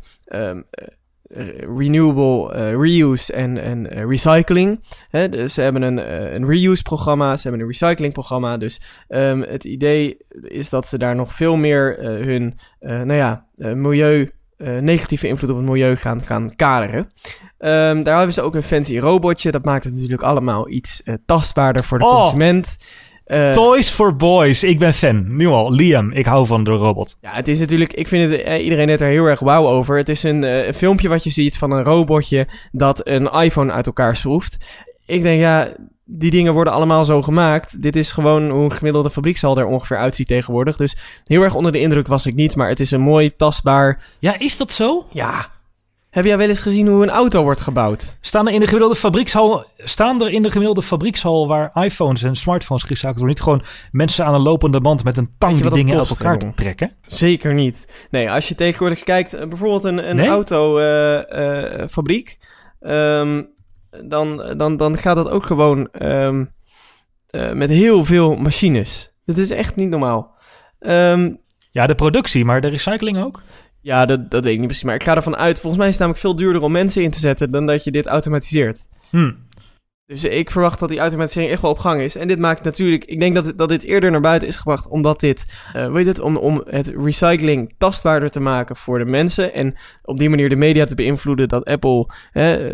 renewable eh, reuse en, en eh, recycling. Hè, dus ze hebben een, eh, een reuse-programma, ze hebben een recycling-programma. Dus ehm, het idee is dat ze daar nog veel meer eh, hun eh, nou ja, eh, milieu, eh, negatieve invloed op het milieu gaan, gaan kaderen. Ehm, daar hebben ze ook een fancy robotje. Dat maakt het natuurlijk allemaal iets eh, tastbaarder voor de Oh. consument. Eh, Toys for Boys. Ik ben fan. Nu al. Liam, ik hou van de robot. Ja, het is natuurlijk, ik vind het, eh, iedereen net er heel erg wauw over. Het is een, eh, een filmpje wat je ziet van een robotje dat een iPhone uit elkaar schroeft. Ik denk, ja, die dingen worden allemaal zo gemaakt. Dit is gewoon hoe een gemiddelde fabriekshal er ongeveer uitziet tegenwoordig. Dus heel erg onder de indruk was ik niet, maar het is een mooi, tastbaar... Ja, is dat zo? Ja, heb jij wel eens gezien hoe een auto wordt gebouwd? Staan er in de gemiddelde fabriekshal, staan er in de gemiddelde fabriekshal waar iPhones en smartphones gerecycled worden, niet gewoon mensen aan een lopende band met een tang die dingen uit kost, elkaar te trekken? Zeker niet. Nee, als je tegenwoordig kijkt, eh, bijvoorbeeld een, een Nee? autofabriek, ehm, dan, dan, dan gaat dat ook gewoon ehm, eh, met heel veel machines. Dat is echt niet normaal. Ehm, Ja, de productie, maar de recycling ook? Ja, dat, dat weet ik niet precies, maar ik ga ervan uit. Volgens mij is het namelijk veel duurder om mensen in te zetten dan dat je dit automatiseert. Hm. Dus ik verwacht dat die automatisering echt wel op gang is. En dit maakt natuurlijk... Ik denk dat, dat dit eerder naar buiten is gebracht... omdat dit... eh weet het, om, om het recycling tastbaarder te maken voor de mensen... en op die manier de media te beïnvloeden... dat Apple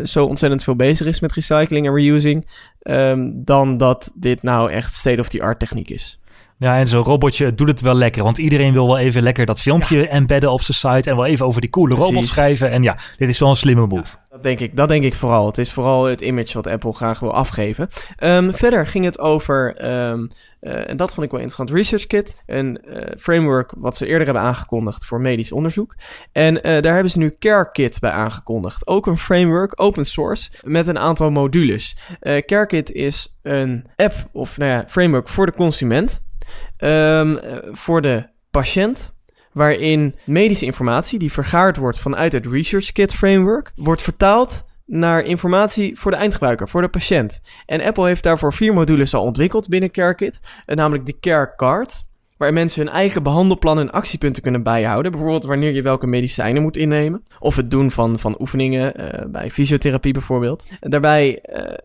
zo ontzettend veel bezig is met recycling en reusing... ehm, dan dat dit nou echt state-of-the-art techniek is. Ja, en zo'n robotje doet het wel lekker. Want iedereen wil wel even lekker dat filmpje embedden op zijn site. En wel even over die coole Precies. robot schrijven. En ja, dit is wel een slimme move. Dat denk ik, dat denk ik vooral. Het is vooral het image wat Apple graag wil afgeven. Ehm, verder ging het over, ehm, eh, en dat vond ik wel interessant, Research Kit. Een eh, framework wat ze eerder hebben aangekondigd voor medisch onderzoek. En eh, daar hebben ze nu CareKit bij aangekondigd. Ook een framework, open source, met een aantal modules. CareKit is een app of nou ja, framework voor de consument. Ehm, eh, voor de patiënt waarin medische informatie die vergaard wordt vanuit het Research Kit framework, wordt vertaald naar informatie voor de eindgebruiker, voor de patiënt. En Apple heeft daarvoor vier modules al ontwikkeld binnen CareKit, eh, namelijk de Care Card, waar mensen hun eigen behandelplan en actiepunten kunnen bijhouden. Bijvoorbeeld wanneer je welke medicijnen moet innemen. Of het doen van, van oefeningen, eh, bij fysiotherapie bijvoorbeeld. Daarbij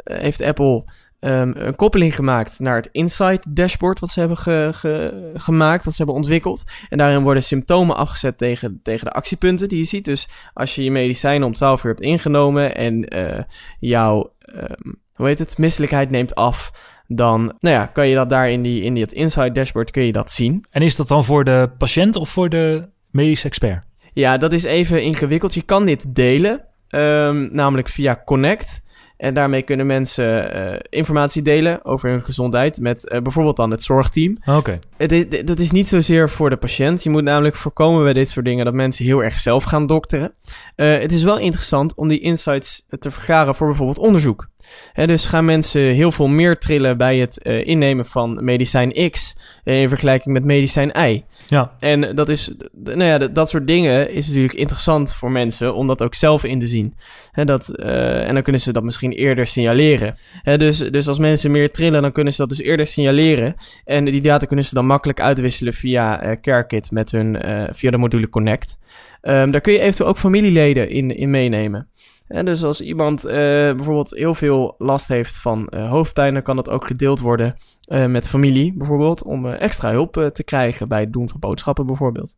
heeft Apple ehm, een koppeling gemaakt naar het Insight dashboard wat ze hebben ge- ge- gemaakt, wat ze hebben ontwikkeld. En daarin worden symptomen afgezet tegen, tegen de actiepunten die je ziet. Dus als je je medicijnen om 12 uur hebt ingenomen en eh, jouw, ehm, hoe heet het, misselijkheid neemt af, dan nou ja, kan je dat daar in, die, in het Insight dashboard kun je dat zien. En is dat dan voor de patiënt of voor de medische expert? Ja, dat is even ingewikkeld. Je kan dit delen, ehm, namelijk via Connect. En daarmee kunnen mensen eh, informatie delen over hun gezondheid met eh, bijvoorbeeld dan het zorgteam. Oké. Het dat is niet zozeer voor de patiënt. Je moet namelijk voorkomen bij dit soort dingen dat mensen heel erg zelf gaan dokteren. Eh, het is wel interessant om die insights te vergaren voor bijvoorbeeld onderzoek. Dus gaan mensen heel veel meer trillen bij het eh, innemen van medicijn X eh, in vergelijking met medicijn Y. Ja. En dat is, nou ja, dat soort dingen is natuurlijk interessant voor mensen om dat ook zelf in te zien. Hè, dat, eh, en dan kunnen ze dat misschien eerder signaleren. Dus, dus als mensen meer trillen, dan kunnen ze dat dus eerder signaleren. En die data kunnen ze dan makkelijk uitwisselen via CareKit met hun, via de module Connect. Ehm, daar kun je eventueel ook familieleden in, in meenemen. En dus als iemand eh, bijvoorbeeld heel veel last heeft van eh, hoofdpijn, dan kan dat ook gedeeld worden eh, met familie bijvoorbeeld, om extra hulp te krijgen bij het doen van boodschappen bijvoorbeeld.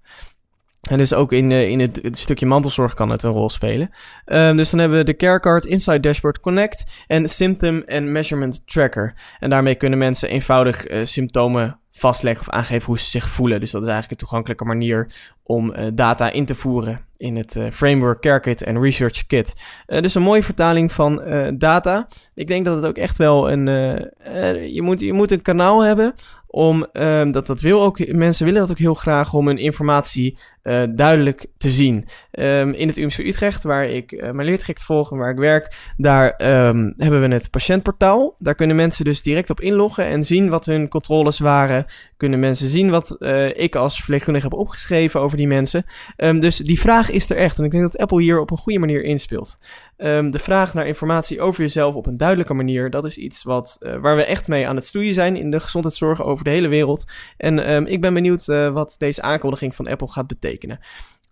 En dus ook in, in het, stukje mantelzorg kan het een rol spelen. Ehm, dus dan hebben we de CareCard, Inside Dashboard Connect en Symptom and Measurement Tracker. En daarmee kunnen mensen eenvoudig symptomen vastleggen of aangeven hoe ze zich voelen. Dus dat is eigenlijk een toegankelijke manier om eh, data in te voeren in het eh, framework CareKit en Research Kit. Eh, dus een mooie vertaling van data. Ik denk dat het ook echt wel een... je, moet, je moet een kanaal hebben om, um, dat, dat wil ook, mensen willen dat ook heel graag om hun informatie uh, duidelijk te zien. Um, in het UMC Utrecht, waar ik uh, mijn leertraject volg en waar ik werk, daar um, hebben we het patiëntportaal. Daar kunnen mensen dus direct op inloggen en zien wat hun controles waren. Kunnen mensen zien wat uh, ik als verpleegkundige heb opgeschreven over die mensen. dus die vraag is er echt. En ik denk dat Apple hier op een goede manier inspeelt. De vraag naar informatie over jezelf op een duidelijke manier, dat is iets wat, waar we echt mee aan het stoeien zijn in de gezondheidszorg over de hele wereld. En ik ben benieuwd wat deze aankondiging van Apple gaat betekenen.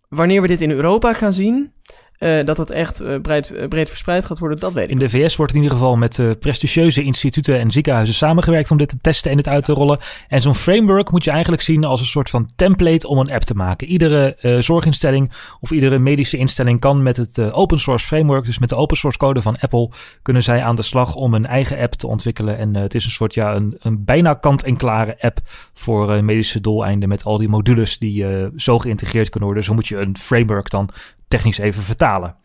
Wanneer we dit in Europa gaan zien, uh, dat het echt uh, breed, uh, breed verspreid gaat worden, dat weet ik. In de VS wordt in ieder geval met prestigieuze instituten en ziekenhuizen samengewerkt om dit te testen en het uit te rollen. En zo'n framework moet je eigenlijk zien als een soort van template om een app te maken. Iedere zorginstelling of iedere medische instelling kan met het open source framework, dus met de open source code van Apple, kunnen zij aan de slag om een eigen app te ontwikkelen. En het is een soort, ja, een, een bijna kant-en-klare app voor medische doeleinden met al die modules die zo geïntegreerd kunnen worden. Zo moet je een framework dan technisch even vertalen.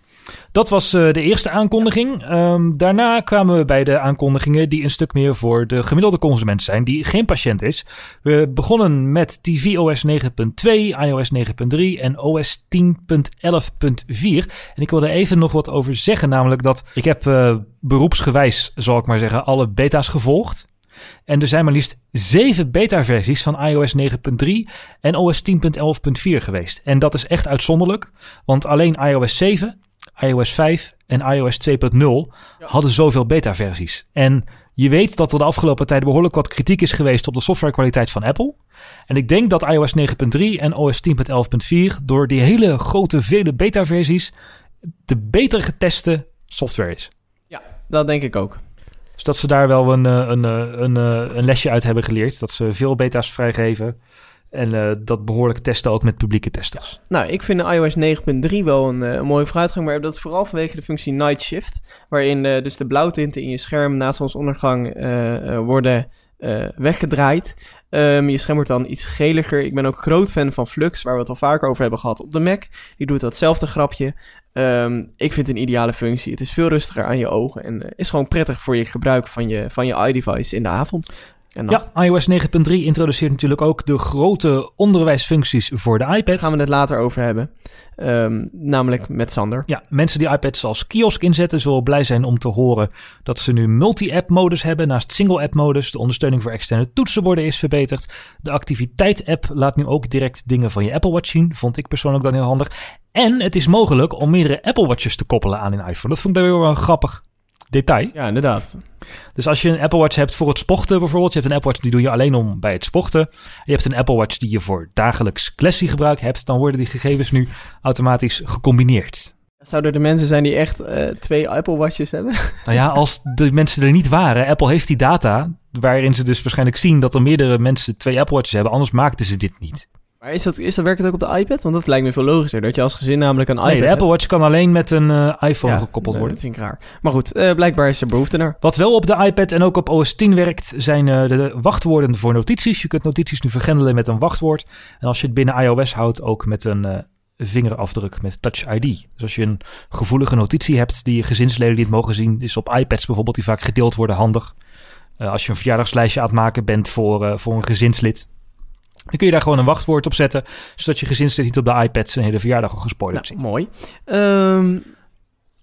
Dat was uh, de eerste aankondiging. Um, daarna kwamen we bij de aankondigingen die een stuk meer voor de gemiddelde consument zijn, die geen patiënt is. We begonnen met tvOS 9.2, iOS 9.3 en OS 10.11.4. En ik wil even nog wat over zeggen, namelijk dat ik heb uh, beroepsgewijs, zal ik maar zeggen, alle beta's gevolgd. En er zijn maar liefst zeven beta-versies van iOS 9.3 en OS 10.11.4 geweest. En dat is echt uitzonderlijk, want alleen iOS 7, iOS 5 en iOS 2.0 hadden zoveel beta-versies. En je weet dat er de afgelopen tijd behoorlijk wat kritiek is geweest op de softwarekwaliteit van Apple. En ik denk dat iOS 9.3 en OS 10.11.4 door die hele grote vele beta-versies de beter geteste software is. Ja, dat denk ik ook. Dus dat ze daar wel een, eh, een, eh, een, eh, een lesje uit hebben geleerd. Dat ze veel beta's vrijgeven. En dat behoorlijk testen ook met publieke testers. Nou, ik vind iOS 9.3 wel een, mooie vooruitgang. Maar dat vooral vanwege de functie Night Shift. Waarin dus de blauwtinten in je scherm na zonsondergang uh, worden weggedraaid. Um, je scherm wordt dan iets geliger. Ik ben ook groot fan van Flux, waar we het al vaker over hebben gehad op de Mac. Die doet datzelfde grapje. Um, ik vind het een ideale functie. Het is veel rustiger aan je ogen en uh, is gewoon prettig voor je gebruik van je, van je iDevice in de avond. Ja, iOS 9.3 introduceert natuurlijk ook de grote onderwijsfuncties voor de iPad. Daar gaan we het later over hebben. Um, namelijk met Sander. Ja, mensen die iPads als kiosk inzetten zullen blij zijn om te horen dat ze nu multi-app modus hebben naast single-app modus. De ondersteuning voor externe toetsenborden is verbeterd. De activiteit-app laat nu ook direct dingen van je Apple Watch zien. Vond ik persoonlijk dan heel handig. En het is mogelijk om meerdere Apple Watches te koppelen aan een iPhone. Dat vond ik wel grappig detail. Ja, inderdaad. Dus als je een Apple Watch hebt voor het sporten bijvoorbeeld. Je hebt een Apple Watch die doe je alleen om bij het sporten. Je hebt een Apple Watch die je voor dagelijks classy gebruik hebt. Dan worden die gegevens nu automatisch gecombineerd. Zouden er mensen zijn die echt uh, twee Apple Watches hebben? Nou ja, als de mensen er niet waren. Apple heeft die data waarin ze dus waarschijnlijk zien dat er meerdere mensen twee Apple Watches hebben. Anders maakten ze dit niet. Maar is dat, is dat, werkt het ook op de iPad? Want dat lijkt me veel logischer. Dat je als gezin namelijk een iPad Nee, de Apple Watch kan alleen met een uh, iPhone gekoppeld worden. dat vind ik raar. Maar goed, uh, blijkbaar is er behoefte naar. Wat wel op de iPad en ook op OS 10 werkt, zijn uh, de wachtwoorden voor notities. Je kunt notities nu vergrendelen met een wachtwoord. En als je het binnen iOS houdt, ook met een vingerafdruk met Touch ID. Dus als je een gevoelige notitie hebt die je gezinsleden niet mogen zien, is op iPads bijvoorbeeld die vaak gedeeld worden handig. als je een verjaardagslijstje aan het maken bent voor, voor een gezinslid, dan kun je daar gewoon een wachtwoord op zetten, zodat je gezinslid niet op de iPad zijn hele verjaardag al gespoilerd nou, Mooi. Um...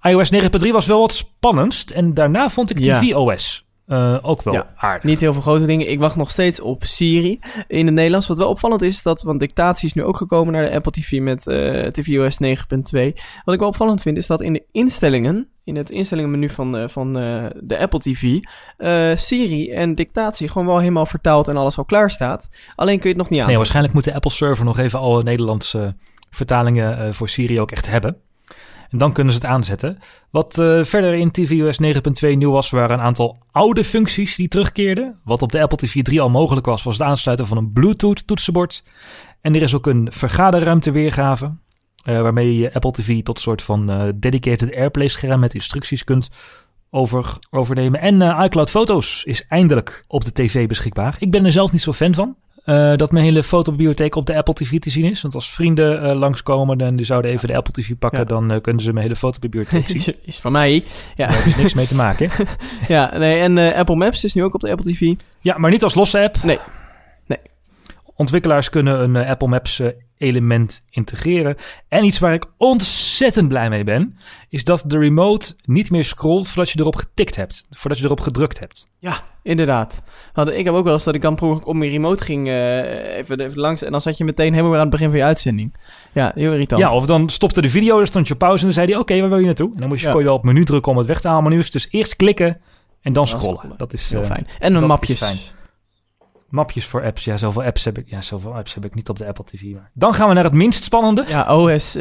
iOS 9.3 was wel wat spannendst en daarna vond ik ja. tvOS uh, ook wel ja, aardig. Niet heel veel grote dingen. Ik wacht nog steeds op Siri in het Nederlands. Wat wel opvallend is, dat, want dictatie is nu ook gekomen naar de Apple TV met uh, tvOS 9.2. Wat ik wel opvallend vind, is dat in de instellingen, in het instellingenmenu van, uh, van uh, de Apple TV, Siri en dictatie gewoon wel helemaal vertaald en alles al klaar staat. Alleen kun je het nog niet aan. Nee, waarschijnlijk moet de Apple server nog even alle Nederlandse vertalingen voor Siri ook echt hebben. En dan kunnen ze het aanzetten. Wat uh, verder in tvOS 9.2 nieuw was, waren een aantal oude functies die terugkeerden. Wat op de Apple TV 3 al mogelijk was, was het aansluiten van een Bluetooth toetsenbord. En er is ook een vergaderruimte weergave. Uh, waarmee je Apple TV tot een soort van uh, dedicated AirPlay scherm met instructies kunt over, overnemen. En iCloud Foto's is eindelijk op de tv beschikbaar. Ik ben er zelf niet zo fan van. Uh, dat mijn hele fotobibliotheek op de Apple TV te zien is. Want als vrienden uh, langskomen en die zouden even de Apple TV pakken, dan uh, kunnen ze mijn hele fotobibliotheek zien. is van mij. Ja. Daar is niks mee te maken. ja, nee, en Apple Maps is nu ook op de Apple TV. Ja, maar niet als losse app. Nee. Ontwikkelaars kunnen een eh, Apple Maps eh, element integreren. En iets waar ik ontzettend blij mee ben, is dat de remote niet meer scrolt voordat je erop getikt hebt. Voordat je erop gedrukt hebt. Ja, inderdaad. Want ik heb ook wel eens dat ik dan per op mijn remote ging eh, even, even langs. En dan zat je meteen helemaal weer aan het begin van je uitzending. Ja, heel irritant. Ja, of dan stopte de video, dan stond je pauze en dan zei hij, oké, waar wil je naartoe? En dan moest je, Ja. kon je wel op menu drukken om het weg te halen. Maar nu is het dus eerst klikken en dan scrollen. scrollen. Dat is heel fijn. En is mapjes. Mapjes voor apps. Ja, zoveel apps heb ik. Ja, zoveel apps heb ik niet op de Apple TV. Maar. Dan gaan we naar het minst spannende. Ja, OS,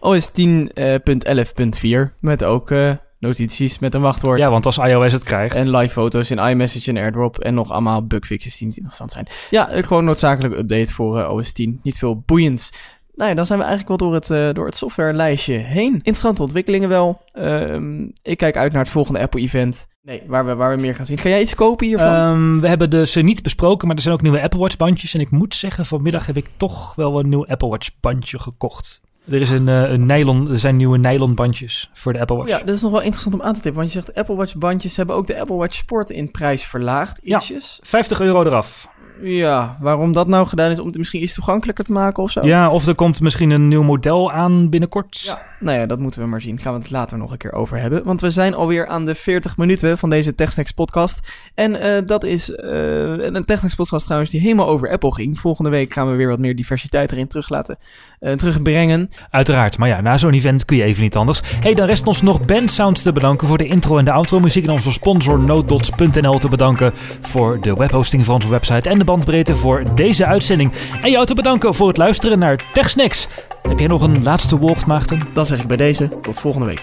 OS 10.11.4 met ook eh, notities met een wachtwoord. Ja, want als iOS het krijgt. En live foto's in iMessage en AirDrop. En nog allemaal bugfixes die niet interessant zijn. Ja, eh, gewoon noodzakelijke update voor eh, OS 10. Niet veel boeiends. Nou ja, dan zijn we eigenlijk wel door het, eh, door het softwarelijstje heen. Interessante ontwikkelingen wel. Ehm, ik kijk uit naar het volgende Apple-event. Nee, waar we, waar we meer gaan zien. Ga jij iets kopen hiervan? Ehm, we hebben dus eh, niet besproken, maar er zijn ook nieuwe Apple Watch bandjes. En ik moet zeggen, vanmiddag heb ik toch wel een nieuw Apple Watch bandje gekocht. Er, is een, eh, een nylon, er zijn nieuwe nylon bandjes voor de Apple Watch. ja, dat is nog wel interessant om aan te tippen. Want je zegt Apple Watch bandjes hebben ook de Apple Watch Sport in prijs verlaagd. Ja. Ietsjes. 50 euro eraf. Ja, waarom dat nou gedaan is om het misschien iets toegankelijker te maken of zo? Ja, of er komt misschien een nieuw model aan binnenkort. Ja, nou ja, dat moeten we maar zien. Gaan we het later nog een keer over hebben. Want we zijn alweer aan de 40 minuten van deze TechSnacks podcast. En eh, dat is eh, een TechSnacks podcast trouwens die helemaal over Apple ging. Volgende week gaan we weer wat meer diversiteit erin terug laten, eh, terugbrengen. Uiteraard, maar ja, na zo'n event kun je even niet anders. hey, dan rest ons nog Band Sounds te bedanken voor de intro en de outro muziek. En onze sponsor Notedots.nl te bedanken voor de webhosting van onze website en de bandbreedte voor deze uitzending. En jou te bedanken voor het luisteren naar TechSnacks. Heb jij nog een laatste woord, Maarten? Dan zeg ik bij deze tot volgende week.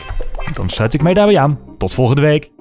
Dan sluit ik mij daarbij aan. Tot volgende week.